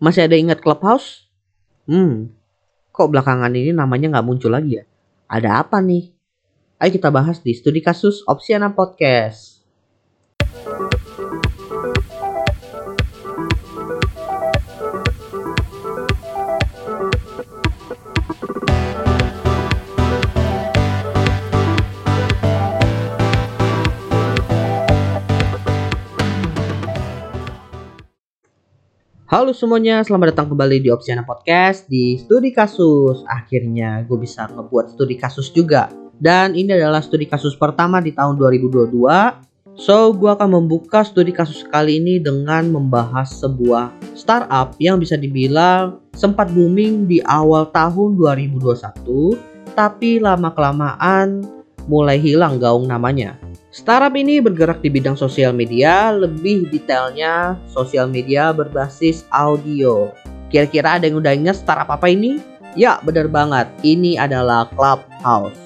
Masih ada ingat Clubhouse? Hmm, kok belakangan ini namanya nggak muncul lagi ya? Ada apa nih? Ayo kita bahas di studi kasus Opsiana Podcast. Halo semuanya, selamat datang kembali di Opsiana Podcast di studi kasus. Akhirnya gue bisa ngebuat studi kasus juga. Dan ini adalah studi kasus pertama di tahun 2022. So, gue akan membuka studi kasus kali ini dengan membahas sebuah startup yang bisa dibilang sempat booming di awal tahun 2021, tapi lama-kelamaan mulai hilang gaung namanya. Startup ini bergerak di bidang sosial media, lebih detailnya sosial media berbasis audio. Kira-kira ada yang udah ingat startup apa ini? Ya, benar banget. Ini adalah Clubhouse.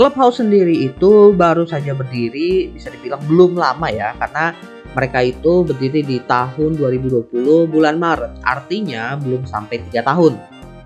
Clubhouse sendiri itu baru saja berdiri, bisa dibilang belum lama ya, karena mereka itu berdiri di tahun 2020 bulan Maret. Artinya belum sampai 3 tahun.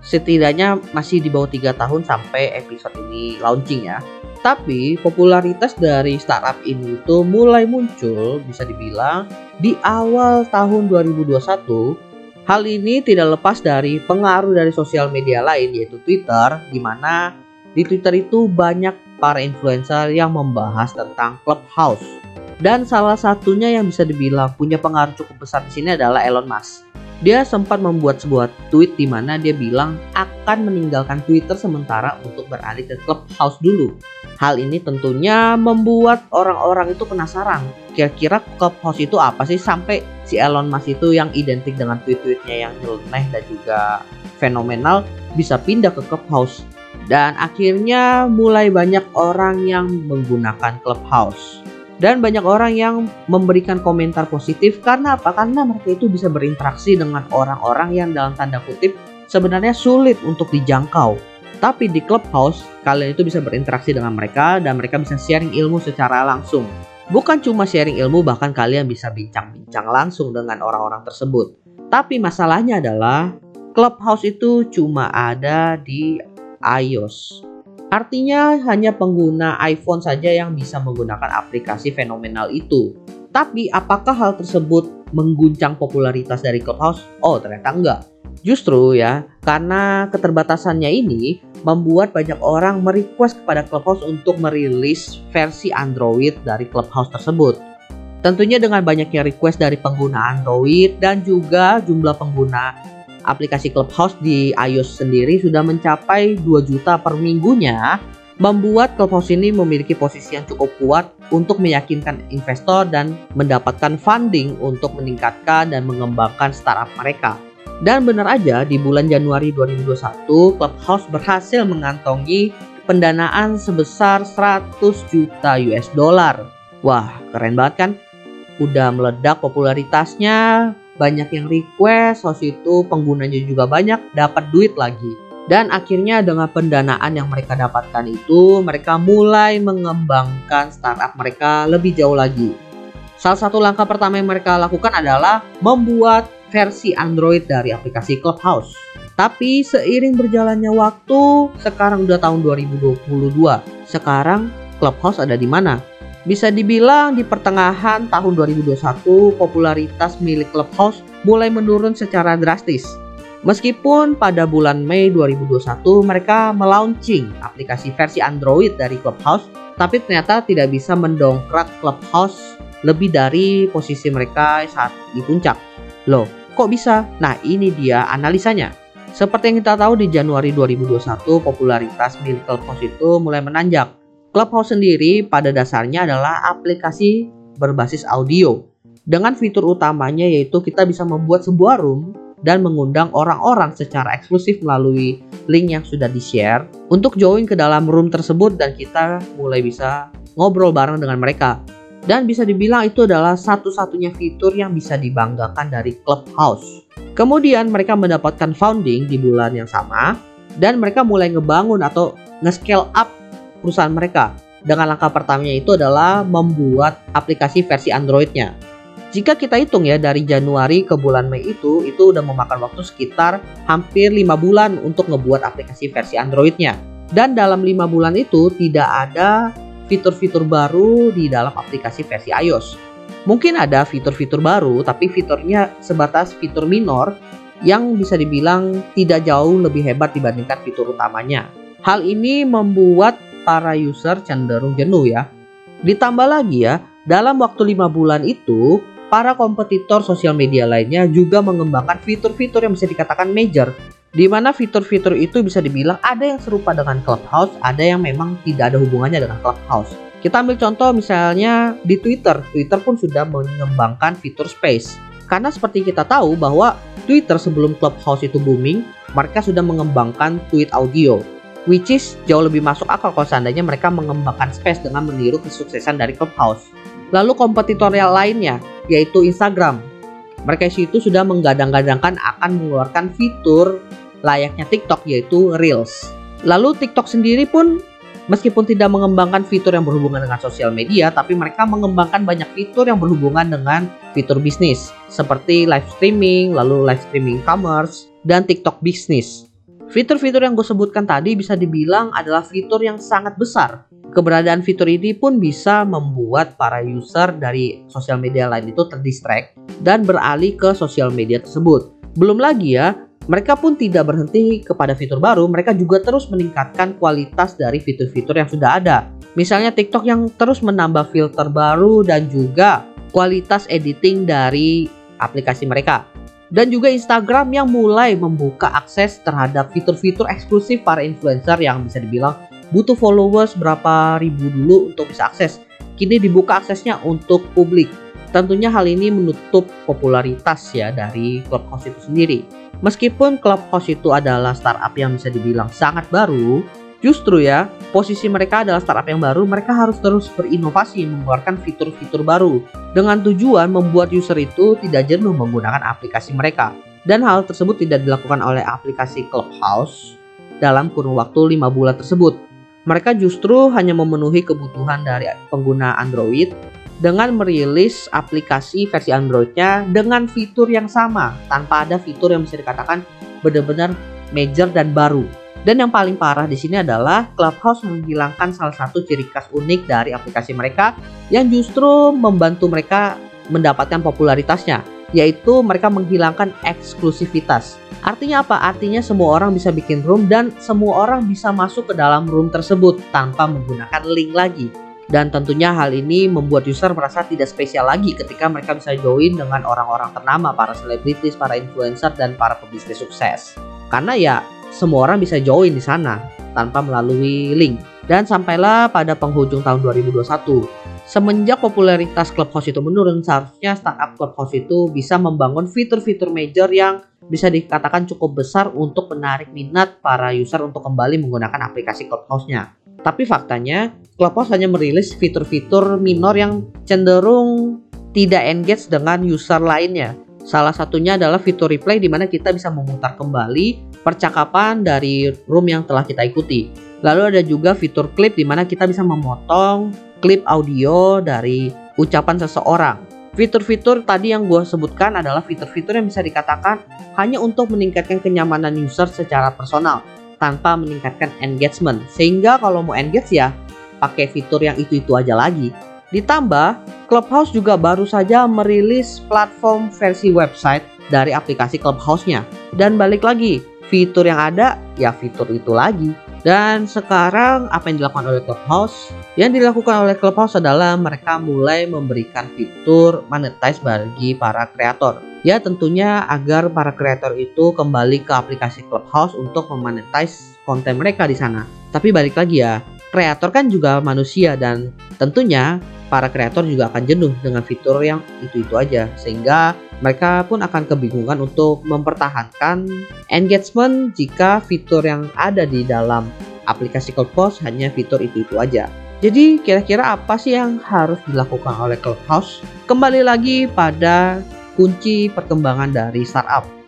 Setidaknya masih di bawah 3 tahun sampai episode ini launching ya. Tapi popularitas dari startup ini itu mulai muncul bisa dibilang di awal tahun 2021. Hal ini tidak lepas dari pengaruh dari sosial media lain yaitu Twitter di mana di Twitter itu banyak para influencer yang membahas tentang Clubhouse. Dan salah satunya yang bisa dibilang punya pengaruh cukup besar di sini adalah Elon Musk. Dia sempat membuat sebuah tweet di mana dia bilang akan meninggalkan Twitter sementara untuk beralih ke Clubhouse dulu. Hal ini tentunya membuat orang-orang itu penasaran. Kira-kira Clubhouse itu apa sih sampai si Elon Musk itu yang identik dengan tweet-tweetnya yang nyeleneh dan juga fenomenal bisa pindah ke Clubhouse. Dan akhirnya mulai banyak orang yang menggunakan Clubhouse. Dan banyak orang yang memberikan komentar positif karena apa? Karena mereka itu bisa berinteraksi dengan orang-orang yang dalam tanda kutip sebenarnya sulit untuk dijangkau tapi di Clubhouse, kalian itu bisa berinteraksi dengan mereka dan mereka bisa sharing ilmu secara langsung. Bukan cuma sharing ilmu, bahkan kalian bisa bincang-bincang langsung dengan orang-orang tersebut. Tapi masalahnya adalah Clubhouse itu cuma ada di iOS. Artinya hanya pengguna iPhone saja yang bisa menggunakan aplikasi fenomenal itu. Tapi apakah hal tersebut mengguncang popularitas dari Clubhouse? Oh, ternyata enggak. Justru ya, karena keterbatasannya ini, membuat banyak orang merequest kepada Clubhouse untuk merilis versi Android dari Clubhouse tersebut. Tentunya dengan banyaknya request dari pengguna Android dan juga jumlah pengguna aplikasi Clubhouse di iOS sendiri sudah mencapai 2 juta per minggunya, membuat Clubhouse ini memiliki posisi yang cukup kuat untuk meyakinkan investor dan mendapatkan funding untuk meningkatkan dan mengembangkan startup mereka. Dan benar aja di bulan Januari 2021 Clubhouse berhasil mengantongi pendanaan sebesar 100 juta US dollar. Wah, keren banget kan? Udah meledak popularitasnya, banyak yang request, host itu penggunanya juga banyak, dapat duit lagi. Dan akhirnya dengan pendanaan yang mereka dapatkan itu, mereka mulai mengembangkan startup mereka lebih jauh lagi. Salah satu langkah pertama yang mereka lakukan adalah membuat versi Android dari aplikasi Clubhouse. Tapi seiring berjalannya waktu, sekarang udah tahun 2022. Sekarang Clubhouse ada di mana? Bisa dibilang di pertengahan tahun 2021, popularitas milik Clubhouse mulai menurun secara drastis. Meskipun pada bulan Mei 2021 mereka melaunching aplikasi versi Android dari Clubhouse, tapi ternyata tidak bisa mendongkrak Clubhouse lebih dari posisi mereka saat di puncak. Loh, Kok bisa? Nah ini dia analisanya. Seperti yang kita tahu di Januari 2021 popularitas milik Clubhouse itu mulai menanjak. Clubhouse sendiri pada dasarnya adalah aplikasi berbasis audio. Dengan fitur utamanya yaitu kita bisa membuat sebuah room dan mengundang orang-orang secara eksklusif melalui link yang sudah di-share untuk join ke dalam room tersebut dan kita mulai bisa ngobrol bareng dengan mereka. Dan bisa dibilang itu adalah satu-satunya fitur yang bisa dibanggakan dari Clubhouse. Kemudian mereka mendapatkan founding di bulan yang sama dan mereka mulai ngebangun atau nge-scale up perusahaan mereka. Dengan langkah pertamanya itu adalah membuat aplikasi versi Androidnya. Jika kita hitung ya dari Januari ke bulan Mei itu, itu udah memakan waktu sekitar hampir lima bulan untuk ngebuat aplikasi versi Androidnya. Dan dalam lima bulan itu tidak ada fitur-fitur baru di dalam aplikasi versi iOS. Mungkin ada fitur-fitur baru, tapi fiturnya sebatas fitur minor yang bisa dibilang tidak jauh lebih hebat dibandingkan fitur utamanya. Hal ini membuat para user cenderung jenuh ya. Ditambah lagi ya, dalam waktu lima bulan itu, para kompetitor sosial media lainnya juga mengembangkan fitur-fitur yang bisa dikatakan major di mana fitur-fitur itu bisa dibilang ada yang serupa dengan Clubhouse, ada yang memang tidak ada hubungannya dengan Clubhouse. Kita ambil contoh misalnya di Twitter. Twitter pun sudah mengembangkan fitur Space. Karena seperti kita tahu bahwa Twitter sebelum Clubhouse itu booming, mereka sudah mengembangkan tweet audio. Which is jauh lebih masuk akal kalau seandainya mereka mengembangkan Space dengan meniru kesuksesan dari Clubhouse. Lalu kompetitorial lainnya, yaitu Instagram. Mereka itu sudah menggadang-gadangkan akan mengeluarkan fitur layaknya TikTok yaitu Reels. Lalu TikTok sendiri pun meskipun tidak mengembangkan fitur yang berhubungan dengan sosial media, tapi mereka mengembangkan banyak fitur yang berhubungan dengan fitur bisnis seperti live streaming, lalu live streaming commerce, dan TikTok bisnis. Fitur-fitur yang gue sebutkan tadi bisa dibilang adalah fitur yang sangat besar Keberadaan fitur ini pun bisa membuat para user dari sosial media lain itu terdistract dan beralih ke sosial media tersebut. Belum lagi ya, mereka pun tidak berhenti kepada fitur baru, mereka juga terus meningkatkan kualitas dari fitur-fitur yang sudah ada. Misalnya TikTok yang terus menambah filter baru dan juga kualitas editing dari aplikasi mereka. Dan juga Instagram yang mulai membuka akses terhadap fitur-fitur eksklusif para influencer yang bisa dibilang butuh followers berapa ribu dulu untuk bisa akses. Kini dibuka aksesnya untuk publik. Tentunya hal ini menutup popularitas ya dari Clubhouse itu sendiri. Meskipun Clubhouse itu adalah startup yang bisa dibilang sangat baru, justru ya posisi mereka adalah startup yang baru, mereka harus terus berinovasi mengeluarkan fitur-fitur baru dengan tujuan membuat user itu tidak jenuh menggunakan aplikasi mereka. Dan hal tersebut tidak dilakukan oleh aplikasi Clubhouse dalam kurun waktu 5 bulan tersebut mereka justru hanya memenuhi kebutuhan dari pengguna Android dengan merilis aplikasi versi Androidnya dengan fitur yang sama tanpa ada fitur yang bisa dikatakan benar-benar major dan baru. Dan yang paling parah di sini adalah Clubhouse menghilangkan salah satu ciri khas unik dari aplikasi mereka yang justru membantu mereka mendapatkan popularitasnya, yaitu mereka menghilangkan eksklusivitas. Artinya apa? Artinya semua orang bisa bikin room dan semua orang bisa masuk ke dalam room tersebut tanpa menggunakan link lagi. Dan tentunya hal ini membuat user merasa tidak spesial lagi ketika mereka bisa join dengan orang-orang ternama, para selebritis, para influencer, dan para pebisnis sukses. Karena ya semua orang bisa join di sana tanpa melalui link. Dan sampailah pada penghujung tahun 2021. Semenjak popularitas Clubhouse itu menurun, seharusnya startup Clubhouse itu bisa membangun fitur-fitur major yang bisa dikatakan cukup besar untuk menarik minat para user untuk kembali menggunakan aplikasi Clubhouse-nya. Tapi faktanya, Clubhouse hanya merilis fitur-fitur minor yang cenderung tidak engage dengan user lainnya. Salah satunya adalah fitur replay di mana kita bisa memutar kembali percakapan dari room yang telah kita ikuti. Lalu ada juga fitur klip di mana kita bisa memotong klip audio dari ucapan seseorang. Fitur-fitur tadi yang gue sebutkan adalah fitur-fitur yang bisa dikatakan hanya untuk meningkatkan kenyamanan user secara personal tanpa meningkatkan engagement. Sehingga kalau mau engage ya pakai fitur yang itu-itu aja lagi. Ditambah, Clubhouse juga baru saja merilis platform versi website dari aplikasi Clubhouse-nya. Dan balik lagi, fitur yang ada ya fitur itu lagi. Dan sekarang apa yang dilakukan oleh Clubhouse? Yang dilakukan oleh Clubhouse adalah mereka mulai memberikan fitur monetize bagi para kreator. Ya tentunya agar para kreator itu kembali ke aplikasi Clubhouse untuk memonetize konten mereka di sana. Tapi balik lagi ya, kreator kan juga manusia dan tentunya para kreator juga akan jenuh dengan fitur yang itu-itu aja sehingga mereka pun akan kebingungan untuk mempertahankan engagement jika fitur yang ada di dalam aplikasi Clubhouse hanya fitur itu-itu aja. Jadi kira-kira apa sih yang harus dilakukan oleh Clubhouse? Kembali lagi pada kunci perkembangan dari startup.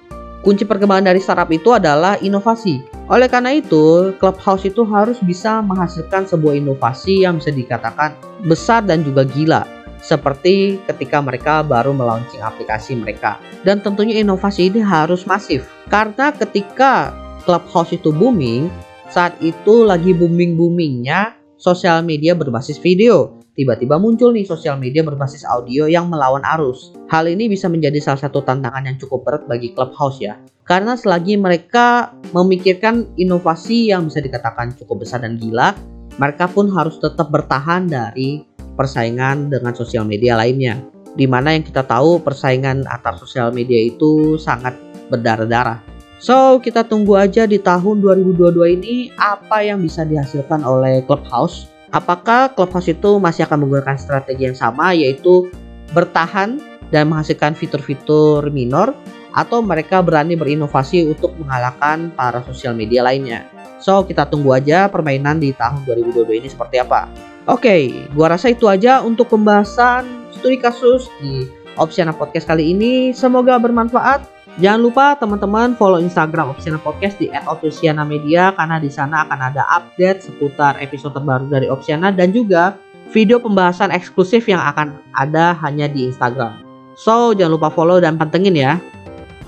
Kunci perkembangan dari startup itu adalah inovasi. Oleh karena itu, Clubhouse itu harus bisa menghasilkan sebuah inovasi yang bisa dikatakan besar dan juga gila seperti ketika mereka baru melaunching aplikasi mereka. Dan tentunya inovasi ini harus masif karena ketika Clubhouse itu booming, saat itu lagi booming-boomingnya sosial media berbasis video. Tiba-tiba muncul nih sosial media berbasis audio yang melawan arus. Hal ini bisa menjadi salah satu tantangan yang cukup berat bagi Clubhouse ya. Karena selagi mereka memikirkan inovasi yang bisa dikatakan cukup besar dan gila, mereka pun harus tetap bertahan dari persaingan dengan sosial media lainnya. Di mana yang kita tahu persaingan antar sosial media itu sangat berdarah-darah. So, kita tunggu aja di tahun 2022 ini apa yang bisa dihasilkan oleh Clubhouse Apakah Clubhouse itu masih akan menggunakan strategi yang sama yaitu bertahan dan menghasilkan fitur-fitur minor atau mereka berani berinovasi untuk mengalahkan para sosial media lainnya. So, kita tunggu aja permainan di tahun 2022 ini seperti apa. Oke, okay, gua rasa itu aja untuk pembahasan studi kasus di Opsiana Podcast kali ini. Semoga bermanfaat. Jangan lupa teman-teman follow Instagram Opsiana Podcast di @opsiana media karena di sana akan ada update seputar episode terbaru dari Opsiana dan juga video pembahasan eksklusif yang akan ada hanya di Instagram. So, jangan lupa follow dan pantengin ya.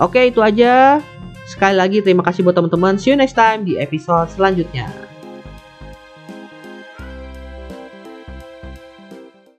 Oke, itu aja. Sekali lagi terima kasih buat teman-teman. See you next time di episode selanjutnya.